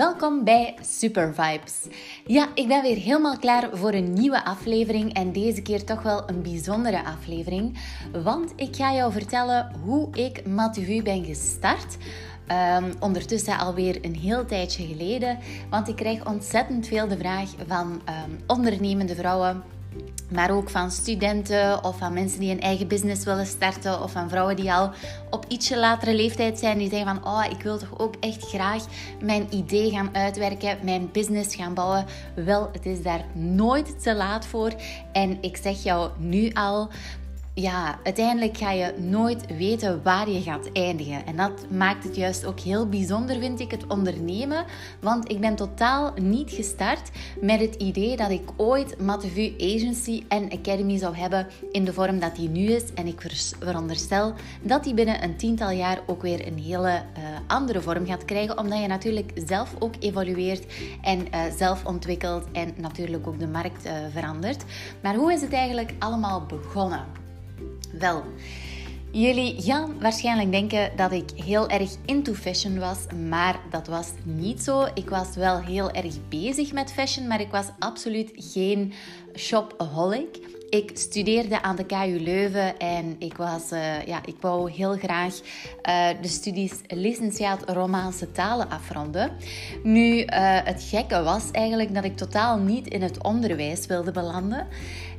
welkom bij Super Vibes. Ja, ik ben weer helemaal klaar voor een nieuwe aflevering en deze keer toch wel een bijzondere aflevering, want ik ga jou vertellen hoe ik Matuvu ben gestart. Um, ondertussen alweer een heel tijdje geleden, want ik krijg ontzettend veel de vraag van um, ondernemende vrouwen maar ook van studenten of van mensen die een eigen business willen starten. Of van vrouwen die al op ietsje latere leeftijd zijn. Die zeggen van, oh, ik wil toch ook echt graag mijn idee gaan uitwerken. Mijn business gaan bouwen. Wel, het is daar nooit te laat voor. En ik zeg jou nu al, ja, uiteindelijk ga je nooit weten waar je gaat eindigen. En dat maakt het juist ook heel bijzonder, vind ik, het ondernemen. Want ik ben totaal niet gestart met het idee dat ik ooit Matevu Agency en Academy zou hebben in de vorm dat die nu is. En ik veronderstel dat die binnen een tiental jaar ook weer een hele uh, andere vorm gaat krijgen. Omdat je natuurlijk zelf ook evolueert en uh, zelf ontwikkelt en natuurlijk ook de markt uh, verandert. Maar hoe is het eigenlijk allemaal begonnen? Wel, jullie gaan waarschijnlijk denken dat ik heel erg into fashion was, maar dat was niet zo. Ik was wel heel erg bezig met fashion, maar ik was absoluut geen shopaholic. Ik studeerde aan de KU Leuven en ik, was, uh, ja, ik wou heel graag uh, de studies licentiaat Romaanse talen afronden. Nu, uh, het gekke was eigenlijk dat ik totaal niet in het onderwijs wilde belanden.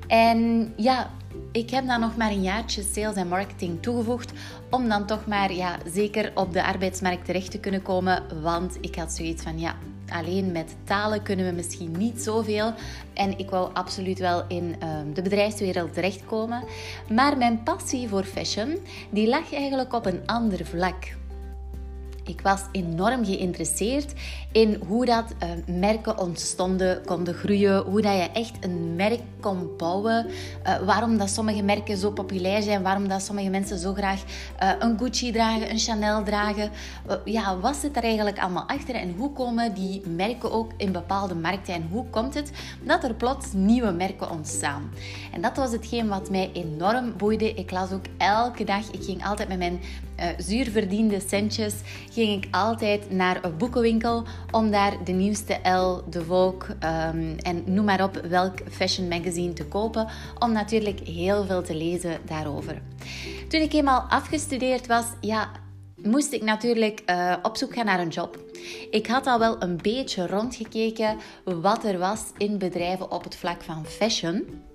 En ja, ik heb dan nog maar een jaartje sales en marketing toegevoegd om dan toch maar ja, zeker op de arbeidsmarkt terecht te kunnen komen. Want ik had zoiets van ja, alleen met talen kunnen we misschien niet zoveel. En ik wou absoluut wel in um, de bedrijfswereld terechtkomen. Maar mijn passie voor fashion, die lag eigenlijk op een ander vlak. Ik was enorm geïnteresseerd in hoe dat uh, merken ontstonden, konden groeien, hoe dat je echt een merk kon bouwen, uh, waarom dat sommige merken zo populair zijn, waarom dat sommige mensen zo graag uh, een Gucci dragen, een Chanel dragen. ja, wat zit er eigenlijk allemaal achter en hoe komen die merken ook in bepaalde markten en hoe komt het dat er plots nieuwe merken ontstaan? En dat was hetgeen wat mij enorm boeide. Ik las ook elke dag, ik ging altijd met mijn zuurverdiende centjes, ging ik altijd naar een boekenwinkel om daar de nieuwste Elle, de Vogue um, en noem maar op welk fashion magazine te kopen, om natuurlijk heel veel te lezen daarover. Toen ik eenmaal afgestudeerd was, ja, moest ik natuurlijk uh, op zoek gaan naar een job. Ik had al wel een beetje rondgekeken wat er was in bedrijven op het vlak van fashion.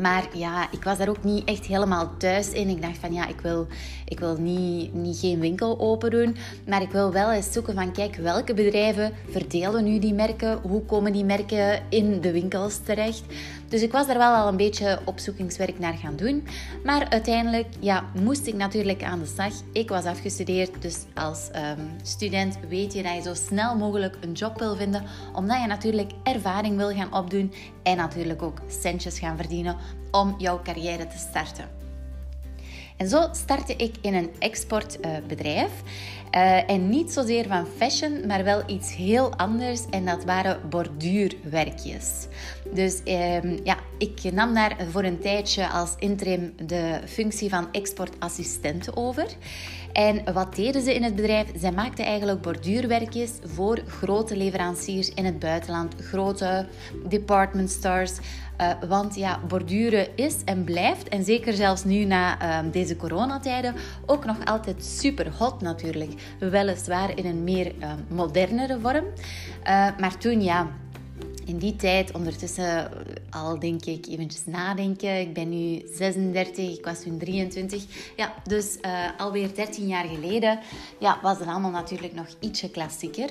Maar ja, ik was daar ook niet echt helemaal thuis in. Ik dacht van ja, ik wil, ik wil niet, niet geen winkel open doen. Maar ik wil wel eens zoeken van kijk, welke bedrijven verdelen nu die merken? Hoe komen die merken in de winkels terecht? Dus ik was daar wel al een beetje opzoekingswerk naar gaan doen. Maar uiteindelijk ja, moest ik natuurlijk aan de slag. Ik was afgestudeerd, dus als um, student weet je dat je zo snel mogelijk een job wil vinden. Omdat je natuurlijk ervaring wil gaan opdoen en natuurlijk ook centjes gaan verdienen om jouw carrière te starten. En zo startte ik in een exportbedrijf. Uh, en niet zozeer van fashion, maar wel iets heel anders. En dat waren borduurwerkjes. Dus um, ja, ik nam daar voor een tijdje als interim de functie van exportassistent over. En wat deden ze in het bedrijf? Zij maakten eigenlijk borduurwerkjes voor grote leveranciers in het buitenland, grote department stores. Uh, want ja, borduren is en blijft, en zeker zelfs nu na uh, deze coronatijden, ook nog altijd super hot natuurlijk. Weliswaar in een meer uh, modernere vorm. maar toen ja, in die tijd, ondertussen al denk ik eventjes nadenken. Ik ben nu 36, ik was toen 23. Ja, dus uh, alweer 13 jaar geleden ja, was het allemaal natuurlijk nog ietsje klassieker.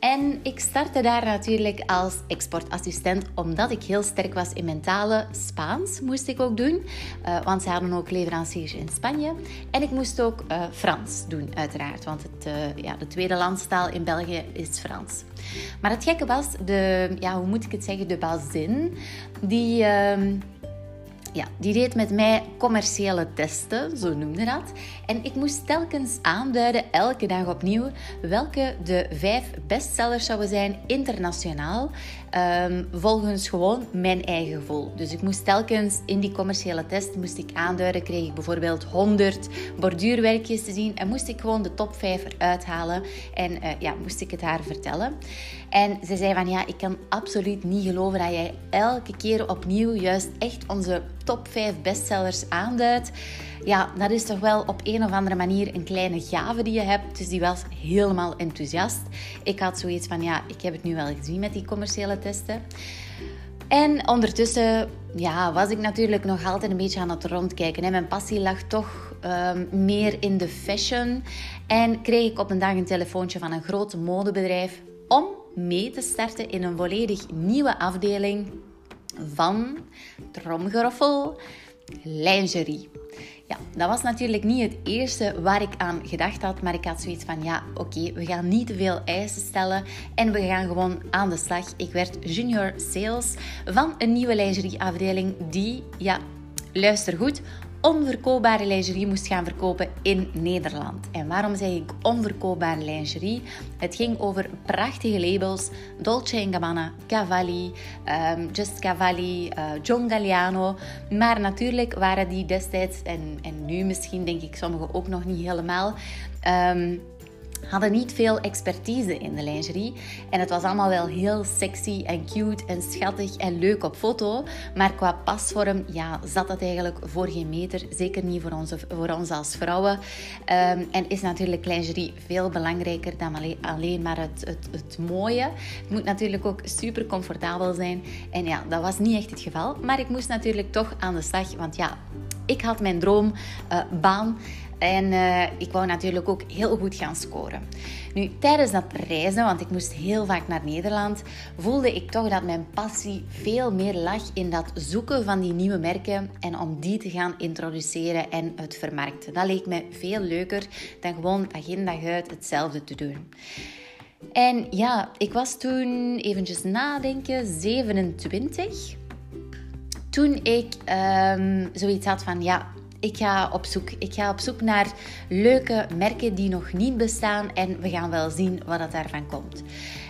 En ik startte daar natuurlijk als exportassistent, omdat ik heel sterk was in mentale Spaans, moest ik ook doen. Uh, want ze hadden ook leveranciers in Spanje. En ik moest ook Frans doen, uiteraard. Want het, ja, de tweede landstaal in België is Frans. Maar het gekke was, de, ja, hoe moet ik het zeggen, de bazin, die... Uh, ja, die deed met mij commerciële testen, zo noemde dat. En ik moest telkens aanduiden, elke dag opnieuw, welke de vijf bestsellers zouden zijn internationaal, um, volgens gewoon mijn eigen gevoel. Dus ik moest telkens in die commerciële test moest ik aanduiden, kreeg ik bijvoorbeeld 100 borduurwerkjes te zien en moest ik gewoon de top 5 eruit halen en uh, ja, moest ik het haar vertellen. En ze zei van ja, ik kan absoluut niet geloven dat jij elke keer opnieuw juist echt onze top 5 bestsellers aanduidt. Ja, dat is toch wel op een of andere manier een kleine gave die je hebt. Dus die was helemaal enthousiast. Ik had zoiets van ja, ik heb het nu wel gezien met die commerciële testen. En ondertussen ja, was ik natuurlijk nog altijd een beetje aan het rondkijken. Mijn passie lag toch um, meer in de fashion. En kreeg ik op een dag een telefoontje van een groot modebedrijf om mee te starten in een volledig nieuwe afdeling van tromgeroffel lingerie. Ja, dat was natuurlijk niet het eerste waar ik aan gedacht had, maar ik had zoiets van, ja, oké, we gaan niet te veel eisen stellen en we gaan gewoon aan de slag. Ik werd junior sales van een nieuwe lingerieafdeling die, ja, luister goed, onverkoopbare lingerie moest gaan verkopen in Nederland. En waarom zeg ik onverkoopbare lingerie? Het ging over prachtige labels, Dolce Gabbana, Cavalli, um, Just Cavalli, uh, John Galliano. Maar natuurlijk waren die destijds, en, en nu misschien denk ik sommigen ook nog niet helemaal... Um, hadden niet veel expertise in de lingerie. En het was allemaal wel heel sexy en cute en schattig en leuk op foto. Maar qua pasvorm ja, zat dat eigenlijk voor geen meter. Zeker niet voor, onze, voor ons als vrouwen. Um, en is natuurlijk lingerie veel belangrijker dan alleen, maar het, het, het mooie. Het moet natuurlijk ook super comfortabel zijn. En ja, dat was niet echt het geval. Maar ik moest natuurlijk toch aan de slag. Want ja, ik had mijn droombaan. Uh, en uh, ik wou natuurlijk ook heel goed gaan scoren. Nu, tijdens dat reizen, want ik moest heel vaak naar Nederland, voelde ik toch dat mijn passie veel meer lag in dat zoeken van die nieuwe merken en om die te gaan introduceren en het vermarkten. Dat leek me veel leuker dan gewoon dag in dag uit hetzelfde te doen. En ja, ik was toen eventjes nadenken, 27. Toen ik um, zoiets had van ja, ik ga op zoek. Ik ga op zoek naar leuke merken die nog niet bestaan en we gaan wel zien wat dat daarvan komt.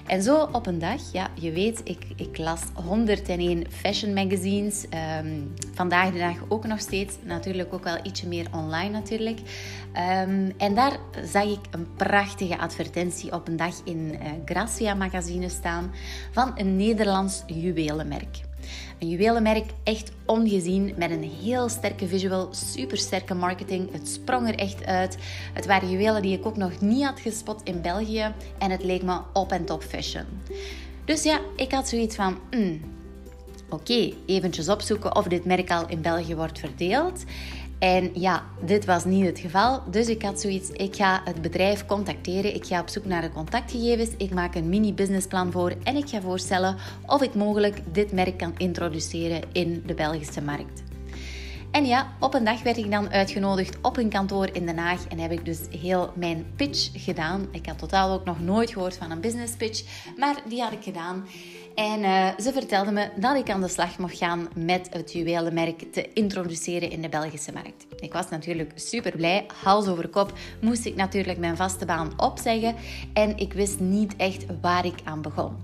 En zo op een dag, ja, je weet, ik, ik las 101 fashion magazines. Um, vandaag de dag ook nog steeds, natuurlijk ook wel ietsje meer online natuurlijk. Um, en daar zag ik een prachtige advertentie op een dag in uh, Gracia magazine staan van een Nederlands juwelenmerk. Een juwelenmerk echt ongezien met een heel sterke visual, super sterke marketing. Het sprong er echt uit. Het waren juwelen die ik ook nog niet had gespot in België en het leek me op en top fashion. Dus ja, ik had zoiets van, mm, oké, okay, eventjes opzoeken of dit merk al in België wordt verdeeld. En ja, dit was niet het geval. Dus ik had zoiets, ik ga het bedrijf contacteren. Ik ga op zoek naar de contactgegevens. Ik maak een mini-businessplan voor en ik ga voorstellen of ik mogelijk dit merk kan introduceren in de Belgische markt. En ja, op een dag werd ik dan uitgenodigd op een kantoor in Den Haag en heb ik dus heel mijn pitch gedaan. Ik had totaal ook nog nooit gehoord van een business pitch, maar die had ik gedaan. En uh, ze vertelde me dat ik aan de slag mocht gaan met het juwelenmerk te introduceren in de Belgische markt. Ik was natuurlijk super blij. Hals over kop moest ik natuurlijk mijn vaste baan opzeggen en ik wist niet echt waar ik aan begon.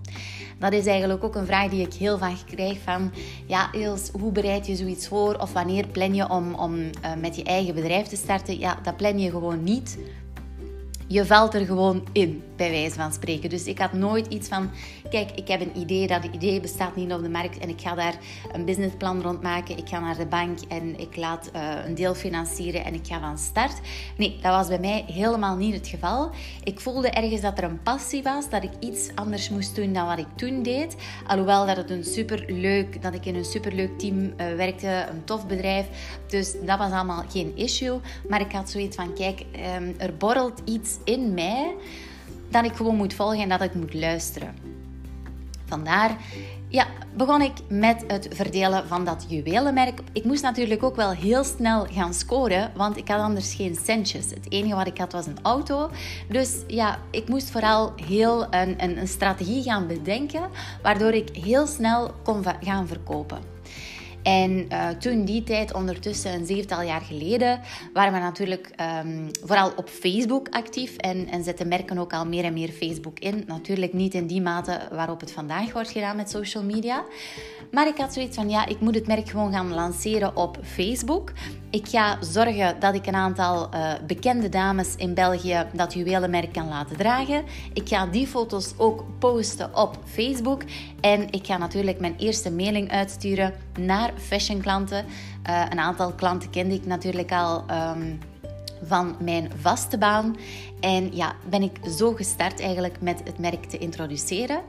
Dat is eigenlijk ook een vraag die ik heel vaak krijg van... Ja, Ilse, hoe bereid je zoiets voor? Of wanneer plan je om, om uh, met je eigen bedrijf te starten? Ja, dat plan je gewoon niet. Je valt er gewoon in bij wijze van spreken. Dus ik had nooit iets van, kijk, ik heb een idee, dat idee bestaat niet op de markt en ik ga daar een businessplan rond maken. Ik ga naar de bank en ik laat uh, een deel financieren en ik ga van start. Nee, dat was bij mij helemaal niet het geval. Ik voelde ergens dat er een passie was, dat ik iets anders moest doen dan wat ik toen deed. Alhoewel dat het een superleuk, dat ik in een superleuk team uh, werkte, een tof bedrijf. Dus dat was allemaal geen issue. Maar ik had zoiets van, kijk, um, er borrelt iets in mij dat ik gewoon moet volgen en dat ik moet luisteren. Vandaar ja, begon ik met het verdelen van dat juwelenmerk. Ik moest natuurlijk ook wel heel snel gaan scoren, want ik had anders geen centjes. Het enige wat ik had was een auto. Dus ja, ik moest vooral heel een, een, een strategie gaan bedenken, waardoor ik heel snel kon gaan verkopen. En uh, toen die tijd, ondertussen een zevental jaar geleden, waren we natuurlijk um, vooral op Facebook actief en, en zetten merken ook al meer en meer Facebook in. Natuurlijk niet in die mate waarop het vandaag wordt gedaan met social media. Maar ik had zoiets van, ja, ik moet het merk gewoon gaan lanceren op Facebook. Ik ga zorgen dat ik een aantal uh, bekende dames in België dat juwelenmerk kan laten dragen. Ik ga die foto's ook posten op Facebook. En ik ga natuurlijk mijn eerste mailing uitsturen naar fashionklanten. Uh, een aantal klanten kende ik natuurlijk al... Um, van mijn vaste baan. En ja, ben ik zo gestart eigenlijk met het merk te introduceren.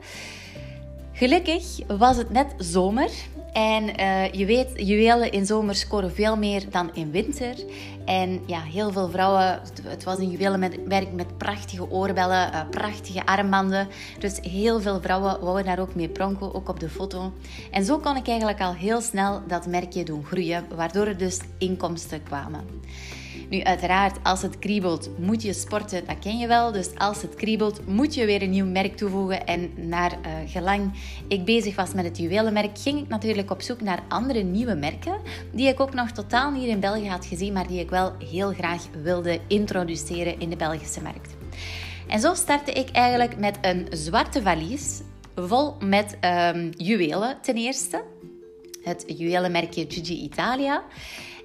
Gelukkig was het net zomer. En uh, je weet, juwelen in zomer scoren veel meer dan in winter. En ja, heel veel vrouwen, het was een juwelenmerk met prachtige oorbellen, uh, prachtige armbanden. Dus heel veel vrouwen wouden daar ook mee pronken, ook op de foto. En zo kon ik eigenlijk al heel snel dat merkje doen groeien, waardoor er dus inkomsten kwamen. Nu, uiteraard, als het kriebelt, moet je sporten, dat ken je wel. Dus als het kriebelt, moet je weer een nieuw merk toevoegen. En naar uh, gelang ik bezig was met het juwelenmerk, ging ik natuurlijk op zoek naar andere nieuwe merken, die ik ook nog totaal niet in België had gezien, maar die ik wel heel graag wilde introduceren in de Belgische markt. En zo startte ik eigenlijk met een zwarte valies, vol met um, juwelen ten eerste. Het juwelenmerkje Gigi Italia.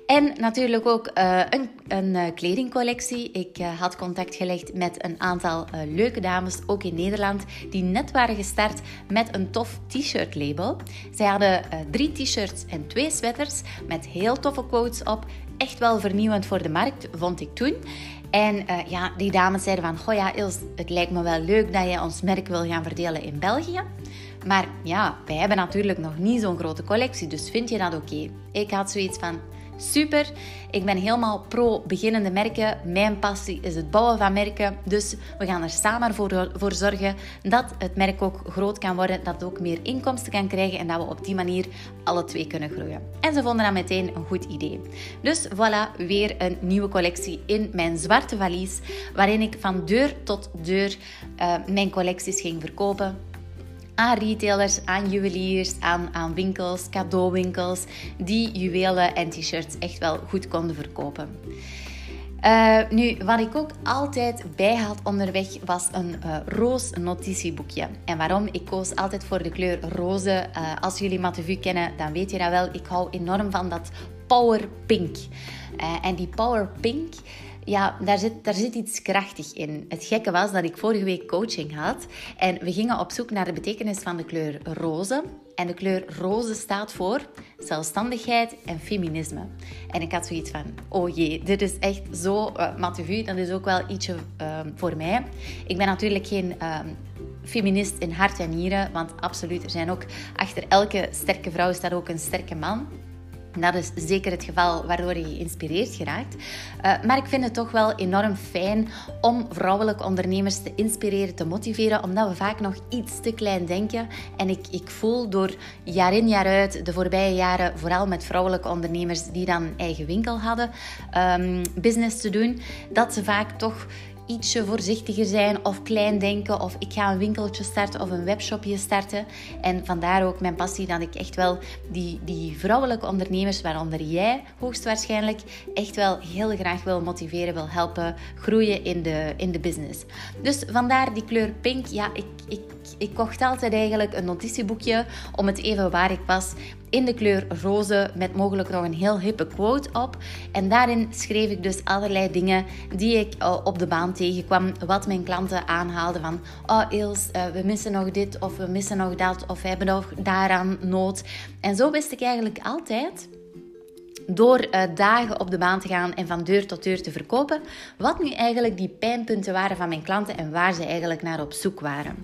En natuurlijk ook uh, een, een uh, kledingcollectie. Ik uh, had contact gelegd met een aantal leuke dames, ook in Nederland, die net waren gestart met een tof t-shirt label. Zij hadden drie t-shirts en twee sweaters met heel toffe quotes op. Echt wel vernieuwend voor de markt, vond ik toen. En ja, die dames zeiden van, goh ja Els, het lijkt me wel leuk dat je ons merk wil gaan verdelen in België. Maar ja, wij hebben natuurlijk nog niet zo'n grote collectie, dus vind je dat oké? Ik had zoiets van, Super. Ik ben helemaal pro beginnende merken. Mijn passie is het bouwen van merken. Dus we gaan er samen voor, voor zorgen dat het merk ook groot kan worden. Dat het ook meer inkomsten kan krijgen. En dat we op die manier alle twee kunnen groeien. En ze vonden dat meteen een goed idee. Dus voilà, weer een nieuwe collectie in mijn zwarte valies. Waarin ik van deur tot deur uh, mijn collecties ging verkopen aan retailers, aan juweliers, aan, aan winkels, cadeauwinkels, die juwelen en t-shirts echt wel goed konden verkopen. Uh, nu, wat ik ook altijd bij had onderweg was een uh, roos notitieboekje. En waarom? Ik koos altijd voor de kleur roze. Uh, als jullie Matevu kennen, dan weet je dat wel. Ik hou enorm van dat power pink. en die power pink, ja, daar zit, daar zit iets krachtig in. Het gekke was dat ik vorige week coaching had en we gingen op zoek naar de betekenis van de kleur roze. En de kleur roze staat voor zelfstandigheid en feminisme. En ik had zoiets van, oh jee, dit is echt zo uh, Dat is ook wel ietsje uh, voor mij. Ik ben natuurlijk geen uh, feminist in hart en nieren, want absoluut, er zijn ook achter elke sterke vrouw staat ook een sterke man. Dat is zeker het geval waardoor je geïnspireerd geraakt. Uh, maar ik vind het toch wel enorm fijn om vrouwelijke ondernemers te inspireren, te motiveren, omdat we vaak nog iets te klein denken. En ik, ik voel door jaar in jaar uit, de voorbije jaren, vooral met vrouwelijke ondernemers die dan eigen winkel hadden, um, business te doen, dat ze vaak toch ietsje voorzichtiger zijn of klein denken of ik ga een winkeltje starten of een webshopje starten. En vandaar ook mijn passie dat ik echt wel die, die vrouwelijke ondernemers, waaronder jij hoogstwaarschijnlijk, echt wel heel graag wil motiveren, wil helpen groeien in de, in de business. Dus vandaar die kleur pink. Ja, ik, ik, ik kocht altijd eigenlijk een notitieboekje om het even waar ik was in de kleur roze met mogelijk nog een heel hippe quote op. En daarin schreef ik dus allerlei dingen die ik uh, op de baan tegenkwam, wat mijn klanten aanhaalden van oh Ils, uh, we missen nog dit of we missen nog dat of we hebben nog daaraan nood. En zo wist ik eigenlijk altijd door uh, dagen op de baan te gaan en van deur tot deur te verkopen, wat nu eigenlijk die pijnpunten waren van mijn klanten en waar ze eigenlijk naar op zoek waren.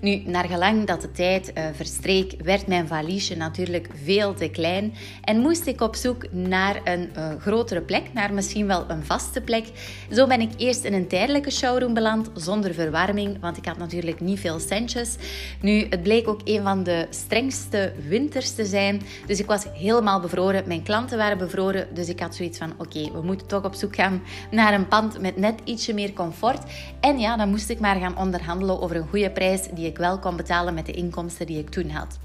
Nu, naar gelang dat de tijd uh, verstreek, werd mijn valiesje natuurlijk veel te klein en moest ik op zoek naar een uh, grotere plek, naar misschien wel een vaste plek. Zo ben ik eerst in een tijdelijke showroom beland, zonder verwarming, want ik had natuurlijk niet veel centjes. Nu, het bleek ook een van de strengste winters te zijn, dus ik was helemaal bevroren. Mijn klanten waren bevroren. Dus ik had zoiets van, oké, we moeten toch op zoek gaan naar een pand met net ietsje meer comfort. En ja, dan moest ik maar gaan onderhandelen over een goede prijs die ik wel kon betalen met de inkomsten die ik toen had.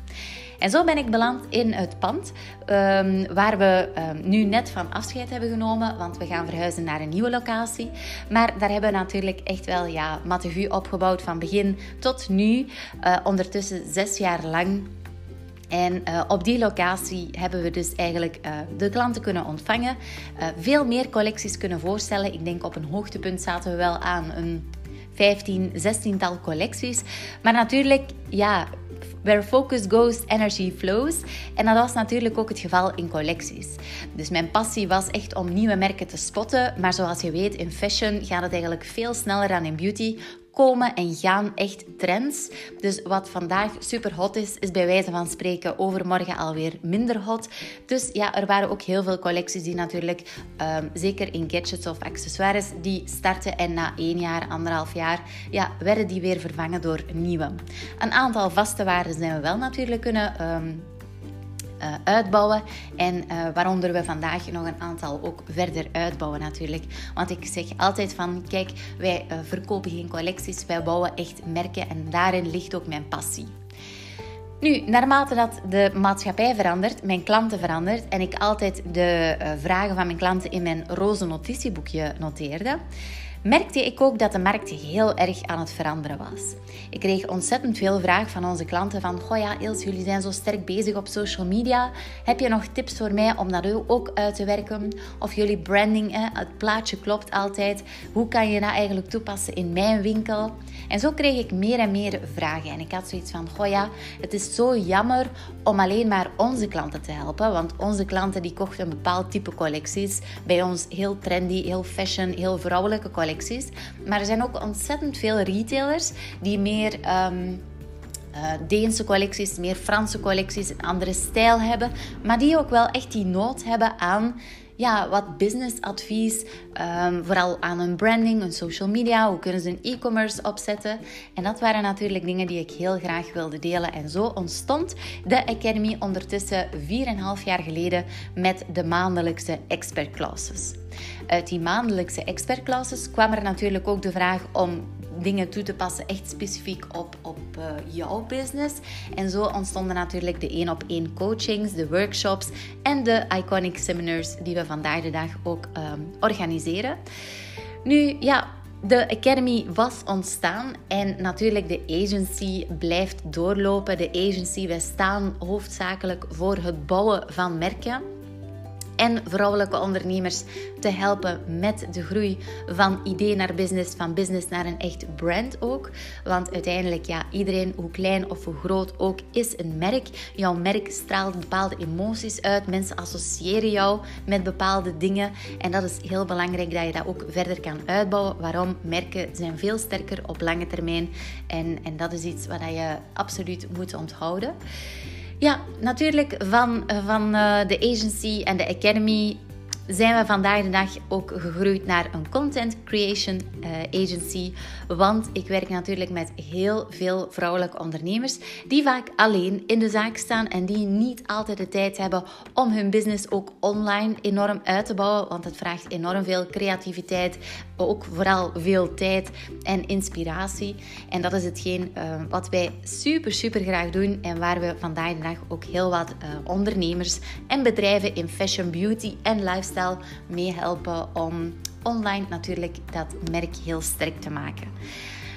En zo ben ik beland in het pand ehm, waar we ehm, nu net van afscheid hebben genomen, want we gaan verhuizen naar een nieuwe locatie. Maar daar hebben we natuurlijk echt wel ja, Matevu opgebouwd van begin tot nu. Uh, ondertussen zes jaar lang. En uh, op die locatie hebben we dus eigenlijk uh, de klanten kunnen ontvangen, veel meer collecties kunnen voorstellen. Ik denk op een hoogtepunt zaten we wel aan een 15, 16-tal collecties. Maar natuurlijk, ja, Where focus goes, energy flows. En dat was natuurlijk ook het geval in collecties. Dus mijn passie was echt om nieuwe merken te spotten. Maar zoals je weet, in fashion gaat het eigenlijk veel sneller dan in beauty komen en gaan echt trends. Dus wat vandaag super hot is, is bij wijze van spreken overmorgen alweer minder hot. Dus ja, er waren ook heel veel collecties die natuurlijk, um, zeker in gadgets of accessoires, die starten en na één jaar, anderhalf jaar, ja, werden die weer vervangen door nieuwe. Een aantal vaste waarden zijn we wel natuurlijk kunnen um, uh, uitbouwen. En uh, waaronder we vandaag nog een aantal ook verder uitbouwen natuurlijk. Want ik zeg altijd van, kijk, wij uh, verkopen geen collecties, wij bouwen echt merken en daarin ligt ook mijn passie. Nu, naarmate dat de maatschappij verandert, mijn klanten verandert en ik altijd de vragen van mijn klanten in mijn roze notitieboekje noteerde, merkte ik ook dat de markt heel erg aan het veranderen was. Ik kreeg ontzettend veel vragen van onze klanten van Goh ja, Ilse, jullie zijn zo sterk bezig op social media. Heb je nog tips voor mij om dat ook uit te werken? Of jullie branding, het plaatje klopt altijd. Hoe kan je dat eigenlijk toepassen in mijn winkel? En zo kreeg ik meer en meer vragen. En ik had zoiets van, goh ja, het is zo jammer om alleen maar onze klanten te helpen. Want onze klanten die kochten een bepaald type collecties. Bij ons heel trendy, heel fashion, heel vrouwelijke collecties. Maar er zijn ook ontzettend veel retailers die meer... Um, Deense collecties, meer Franse collecties, een andere stijl hebben, maar die ook wel echt die nood hebben aan ja, wat businessadvies, um, vooral aan hun branding, hun social media, hoe kunnen ze een e-commerce opzetten. En dat waren natuurlijk dingen die ik heel graag wilde delen. En zo ontstond de Academy ondertussen 4,5 jaar geleden met de maandelijkse expertclasses. Uit die maandelijkse expertclasses kwam er natuurlijk ook de vraag om dingen toe te passen, echt specifiek op, op uh, jouw business. En zo ontstonden natuurlijk de één op één coachings, de workshops en de iconic seminars die we vandaag de dag ook um, organiseren. Nu, ja, de Academy was ontstaan en natuurlijk de agency blijft doorlopen. De agency, wij staan hoofdzakelijk voor het bouwen van merken en vrouwelijke ondernemers te helpen met de groei van idee naar business, van business naar een echt brand ook. Want uiteindelijk, ja, iedereen, hoe klein of hoe groot ook, is een merk. Jouw merk straalt bepaalde emoties uit. Mensen associëren jou met bepaalde dingen. En dat is heel belangrijk dat je dat ook verder kan uitbouwen. Waarom? Merken zijn veel sterker op lange termijn. En, en dat is iets wat je absoluut moet onthouden. Ja, natuurlijk van, van uh, de agency en de academy zijn we vandaag de dag ook gegroeid naar een content creation uh, agency. Want ik werk natuurlijk met heel veel vrouwelijke ondernemers die vaak alleen in de zaak staan en die niet altijd de tijd hebben om hun business ook online enorm uit te bouwen. Want het vraagt enorm veel creativiteit, ook vooral veel tijd en inspiratie. En dat is hetgeen uh, wat wij super, super graag doen en waar we vandaag de dag ook heel wat uh, ondernemers en bedrijven in fashion, beauty en lifestyle meehelpen om online natuurlijk dat merk heel sterk te maken.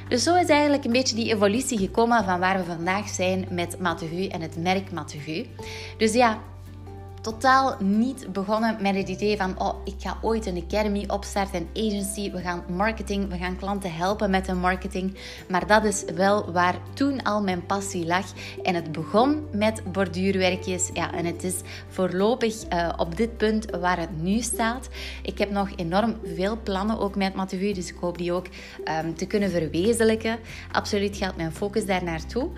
Dus zo is eigenlijk een beetje die evolutie gekomen van waar we vandaag zijn met Matehu en het merk Matehu. Dus ja, totaal niet begonnen met het idee van, oh, ik ga ooit een academy opstarten, een agency, we gaan marketing, we gaan klanten helpen met hun marketing. Maar dat is wel waar toen al mijn passie lag. En het begon met borduurwerkjes. Ja, en het is voorlopig uh, op dit punt waar het nu staat. Ik heb nog enorm veel plannen ook met Mathieu, dus ik hoop die ook um, te kunnen verwezenlijken. Absoluut gaat mijn focus daar naartoe.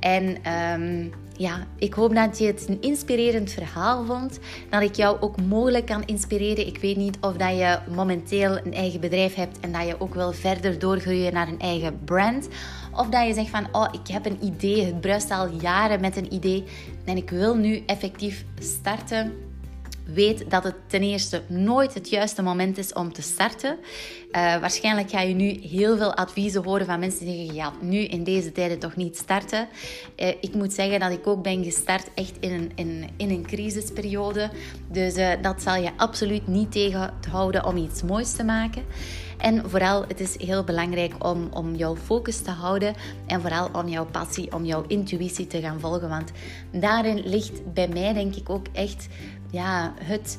En um, ja, ik hoop dat je het een inspirerend verhaal vond. Dat ik jou ook mogelijk kan inspireren. Ik weet niet of dat je momenteel een eigen bedrijf hebt en dat je ook wil verder doorgroeien naar een eigen brand. Of dat je zegt van, oh, ik heb een idee, het bruist al jaren met een idee en ik wil nu effectief starten weet dat het ten eerste nooit het juiste moment is om te starten. Uh, waarschijnlijk ga je nu heel veel adviezen horen van mensen die zeggen: ja, nu in deze tijden toch niet starten. Uh, ik moet zeggen dat ik ook ben gestart echt in een, in, in een crisisperiode. Dus uh, dat zal je absoluut niet tegenhouden om iets moois te maken. En vooral, het is heel belangrijk om, om jouw focus te houden en vooral om jouw passie, om jouw intuïtie te gaan volgen. Want daarin ligt bij mij denk ik ook echt ja, het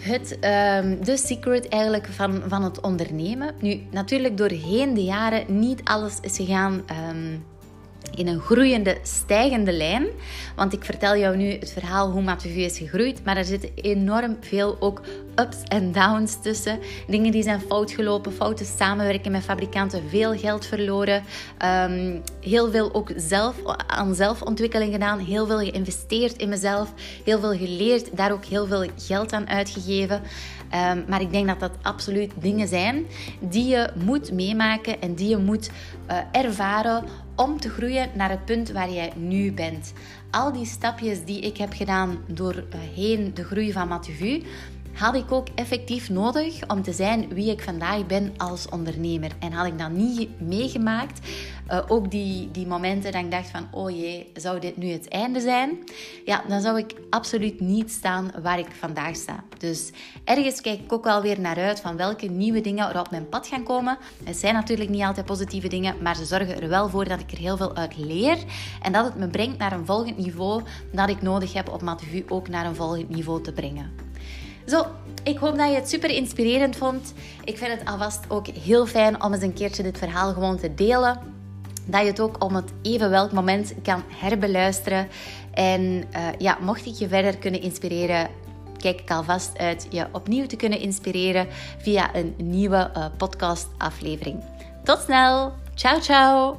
het, um, de secret eigenlijk van, van het ondernemen. Nu, natuurlijk doorheen de jaren niet alles is gegaan um, in een groeiende, stijgende lijn. Want ik vertel jou nu het verhaal hoe Mathieu is gegroeid, maar er zitten enorm veel ook ups en downs tussen. Dingen die zijn fout gelopen, fouten samenwerken met fabrikanten, veel geld verloren, um, heel veel ook zelf aan zelfontwikkeling gedaan, heel veel geïnvesteerd in mezelf, heel veel geleerd, daar ook heel veel geld aan uitgegeven. Um, maar ik denk dat dat absoluut dingen zijn die je moet meemaken en die je moet uh, ervaren om te groeien naar het punt waar jij nu bent. Al die stapjes die ik heb gedaan doorheen de groei van Mathieu, had ik ook effectief nodig om te zijn wie ik vandaag ben als ondernemer. En had ik dat niet meegemaakt, uh, ook die, die momenten dat ik dacht van, oh jee, zou dit nu het einde zijn? Ja, dan zou ik absoluut niet staan waar ik vandaag sta. Dus ergens kijk ik ook wel weer naar uit van welke nieuwe dingen er op mijn pad gaan komen. Het zijn natuurlijk niet altijd positieve dingen, maar ze zorgen er wel voor dat ik er heel veel uit leer. En dat het me brengt naar een volgend niveau dat ik nodig heb op Mathieu ook naar een volgend niveau te brengen. Zo, ik hoop dat je het super inspirerend vond. Ik vind het alvast ook heel fijn om eens een keertje dit verhaal gewoon te delen. Dat je het ook om het even welk moment kan herbeluisteren. En uh, ja, mocht ik je verder kunnen inspireren, kijk ik alvast uit je opnieuw te kunnen inspireren via een nieuwe uh, podcast aflevering. Tot snel! Ciao, ciao!